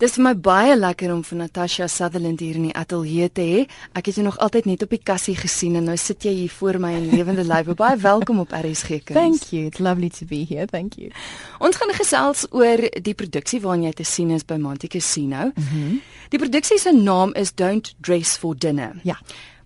Dis vir my baie lekker om vir Natasha Sutherland hier in die ateljee te hê. Ek het jou nog altyd net op die kassie gesien en nou sit jy hier voor my in lewende lywe. Baie welkom op RSG Kuns. Thank you. It's lovely to be here. Thank you. Ons gaan gesels oor die produksie waarna jy te sien is by Monte Casino. Mm -hmm. Die produksie se naam is Don't Dress for Dinner. Ja.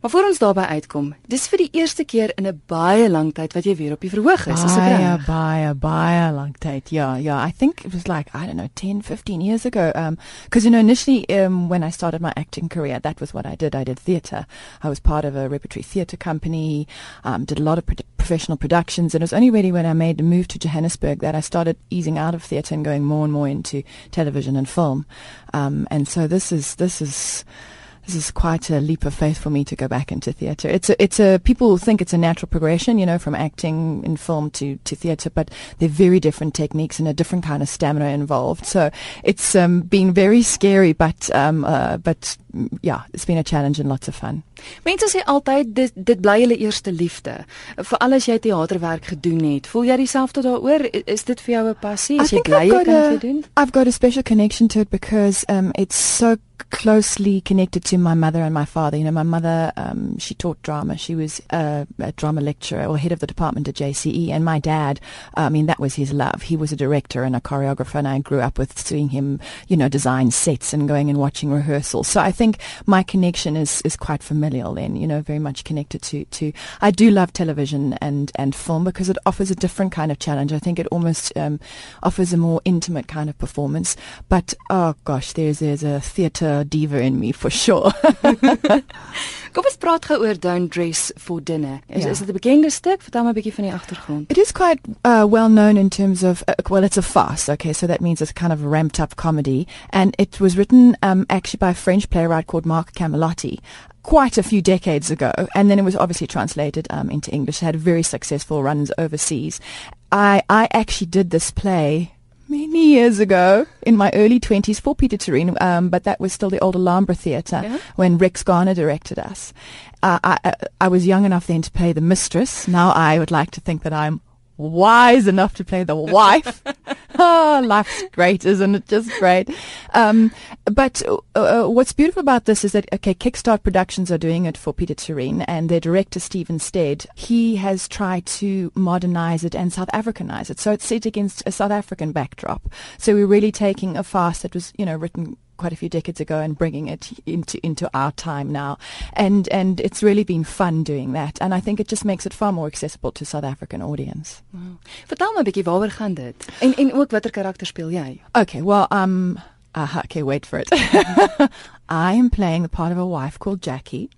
Maar voor ons daarby uitkom, dis vir die eerste keer in 'n baie lang tyd wat jy weer op die verhoog is, is dit reg? Baie baie baie lang tyd. Yeah, yeah. I think it was like I don't know 10, 15 years ago um because you know initially um when I started my acting career, that was what I did. I did theater. I was part of a repertory theater company, um did a lot of pro professional productions and it was only really when I made the move to Johannesburg that I started easing out of theater and going more and more into television and film. Um and so this is this is this is quite a leap of faith for me to go back into theatre. It's a, it's a, people think it's a natural progression, you know, from acting in film to, to theatre, but they're very different techniques and a different kind of stamina involved. So it's um, been very scary, but, um, uh, but yeah, it's been a challenge and lots of fun. Mense sê altyd dit dit bly hulle eerste liefde. Veral as jy teaterwerk gedoen het. Voel jy dieselfde daaroor? Is dit vir jou 'n passie? Is jy bly jy kan dit doen? I've got a special connection to it because um, it's so closely connected to my mother and my father. You know, my mother, um, she taught drama. She was a, a, drama lecturer or head of the department at JCE. And my dad, I mean, that was his love. He was a director and a choreographer, and I grew up with seeing him, you know, design sets and going and watching rehearsals. So I think my connection is, is quite familial then, you know, very much connected to, to, I do love television and, and film because it offers a different kind of challenge. I think it almost um, offers a more intimate kind of performance. But, oh gosh, there's, there's a theatre diva in me for sure. Kom ons praat gou oor Don't Dress for Dinner. Is yeah. is dit 'n bekende stuk? Vertel my 'n bietjie van die agtergrond. It is quite uh, well known in terms of uh, well it's a farce, okay? So that means it's kind of a ramped up comedy and it was written um, actually by a French playwright called Marc Camoletti quite a few decades ago, and then it was obviously translated um, into English. It had very successful runs overseas. I I actually did this play many years ago in my early 20s for Pieter Toerien, um, but that was still the old Alhambra Theatre yeah. when Rex Garner directed us. Uh, I, I was young enough then to play the mistress. Now I would like to think that I'm wise enough to play the wife. oh, life's great, isn't it? Just great. Um, but uh, uh, what's beautiful about this is that, okay, Kickstart Productions are doing it for Pieter Toerien and their director, Steven Stead, he has tried to modernize it and South Africanize it. So it's set against a South African backdrop. So we're really taking a farce that was, you know, written quite a few decades ago and bringing it into into our time now and and it's really been fun doing that and I think it just makes it far more accessible to South African audience. Wow. Vertel my 'n bietjie waaroor gaan dit? En en ook watter karakter speel jy? Okay, well um uh, okay, wait for it. I am playing the part of a wife called Jackie,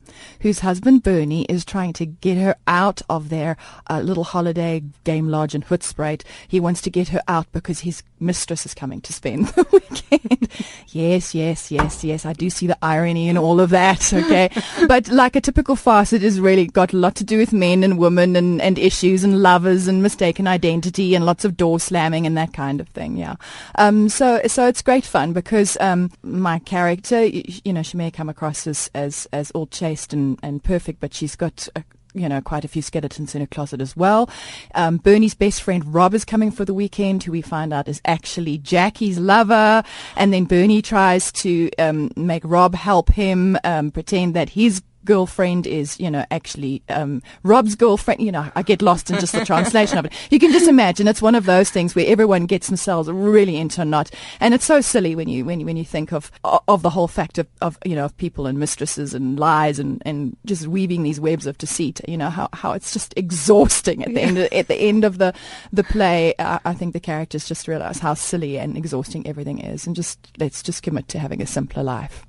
whose husband Bernie is trying to get her out of their uh, little holiday game lodge in Hoedspruit. He wants to get her out because his mistress is coming to spend the weekend. yes, yes, yes, yes. I do see the irony in all of that. Okay, but like a typical farce, it has really got a lot to do with men and women and, and issues and lovers and mistaken identity and lots of door slamming and that kind of thing. Yeah. Um. So so it's great fun because um my character you know, she may come across as, as, as all chaste and, and perfect, but she's got a, you know, quite a few skeletons in her closet as well. Um, Bernie's best friend Rob is coming for the weekend, who we find out is actually Jackie's lover. And then Bernie tries to um, make Rob help him um, pretend that he's girlfriend is, you know, actually um, Rob's girlfriend. You know, I get lost in just the translation of it. You can just imagine it's one of those things where everyone gets themselves really into a knot, and it's so silly when you when you when you think of of the whole fact of, of you know of people and mistresses and lies and, and just weaving these webs of deceit. You know how, how it's just exhausting at the yeah. end of, at the end of the the play. Uh, I think the characters just realize how silly and exhausting everything is, and just let's just commit to having a simpler life.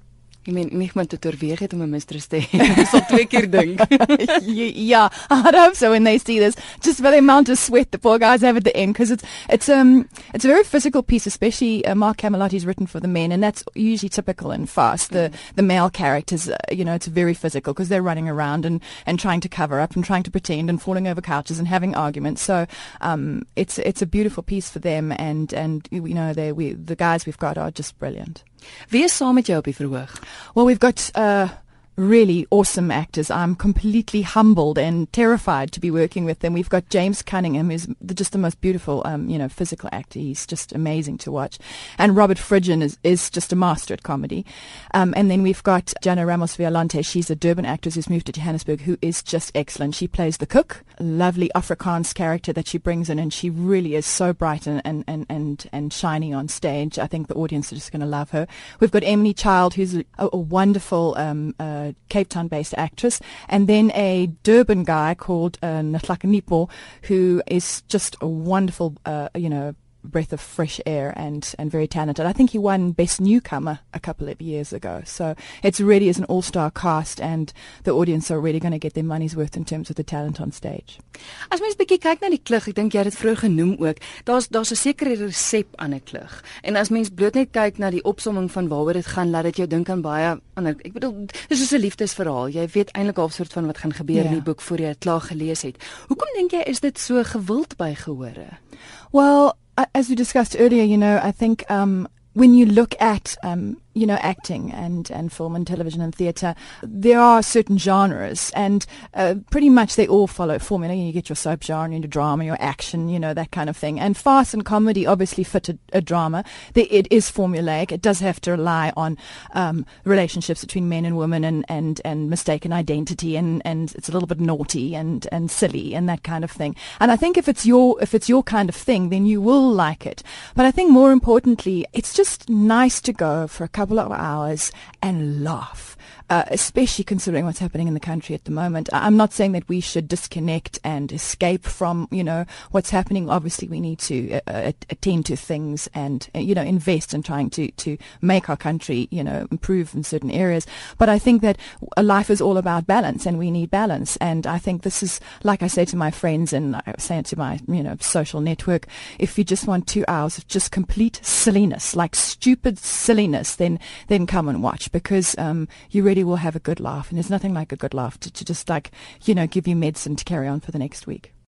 Jy meen nie iemand het oorweeg het om 'n mistress te hê. Dis al twee keer dink. yeah, I hope so when they see this. Just for the amount of sweat the poor guys have at the end because it's it's um it's a very physical piece, especially uh, Marc Camoletti's written for the men, and that's usually typical and fast. The the male characters, uh, you know, it's very physical because they're running around and and trying to cover up and trying to pretend and falling over couches and having arguments. So um it's it's a beautiful piece for them, and and you know they we the guys we've got are just brilliant. Wie is saam met jou op die verhoog? Well, we've got uh, really awesome actors. I'm completely humbled and terrified to be working with them. We've got James Cunningham, who's just the most beautiful, um, you know, physical actor. He's just amazing to watch. And Robert Fridjhon is, is just a master at comedy. Um, and then we've got Jana Ramos Violante. She's a Durban actress who's moved to Johannesburg, who is just excellent. She plays the cook, lovely Afrikaans character that she brings in, and she really is so bright and, and, and, and, and shiny on stage. I think the audience are just going to love her. We've got Emily Child, who's a, a wonderful um, uh, Cape Town based actress, and then a Durban guy called uh, Nipo, who is just a wonderful, uh, you know, breath of fresh air and, and very talented. I think he won Best Newcomer a couple of years ago. So it's really is an all-star cast and the audience are really going to get their money's worth in terms of the talent on stage. As mens bietjie kyk na die klug, ek dink jy het dit vroeër genoem ook. Daar's daar's 'n sekere resep aan 'n klug. En as mens bloot net kyk na die opsomming van waaroor dit gaan, laat dit jou dink aan baie ander ek bedoel dis soos 'n liefdesverhaal. Jy weet eintlik half soort van wat gaan gebeur yeah. in die ja. boek voor jy dit klaar gelees het. Hoekom dink jy is dit so gewild by gehore? Well, as we discussed earlier, you know, I think um, when you look at um, you know, acting and, and film and television and theatre, there are certain genres and uh, pretty much they all follow formula. You get your soap genre, your drama, your action, you know, that kind of thing. And farce and comedy obviously fit a, a drama. It is formulaic. It does have to rely on um, relationships between men and women and, and, and mistaken identity and, and it's a little bit naughty and, and silly and that kind of thing. And I think if it's your if it's your kind of thing, then you will like it. But I think more importantly, it's just nice to go for a couple couple of hours and laugh uh, especially considering what's happening in the country at the moment. I'm not saying that we should disconnect and escape from, you know, what's happening. Obviously, we need to uh, uh attend to things and, uh, you know, invest in trying to, to make our country, you know, improve in certain areas. But I think that life is all about balance and we need balance. And I think this is, like I say to my friends and I say it to my, you know, social network, if you just want two hours of just complete silliness, like stupid silliness, then, then come and watch because, um, you really will have a good laugh. And there's nothing like a good laugh to, to just like, you know, give you medicine to carry on for the next week.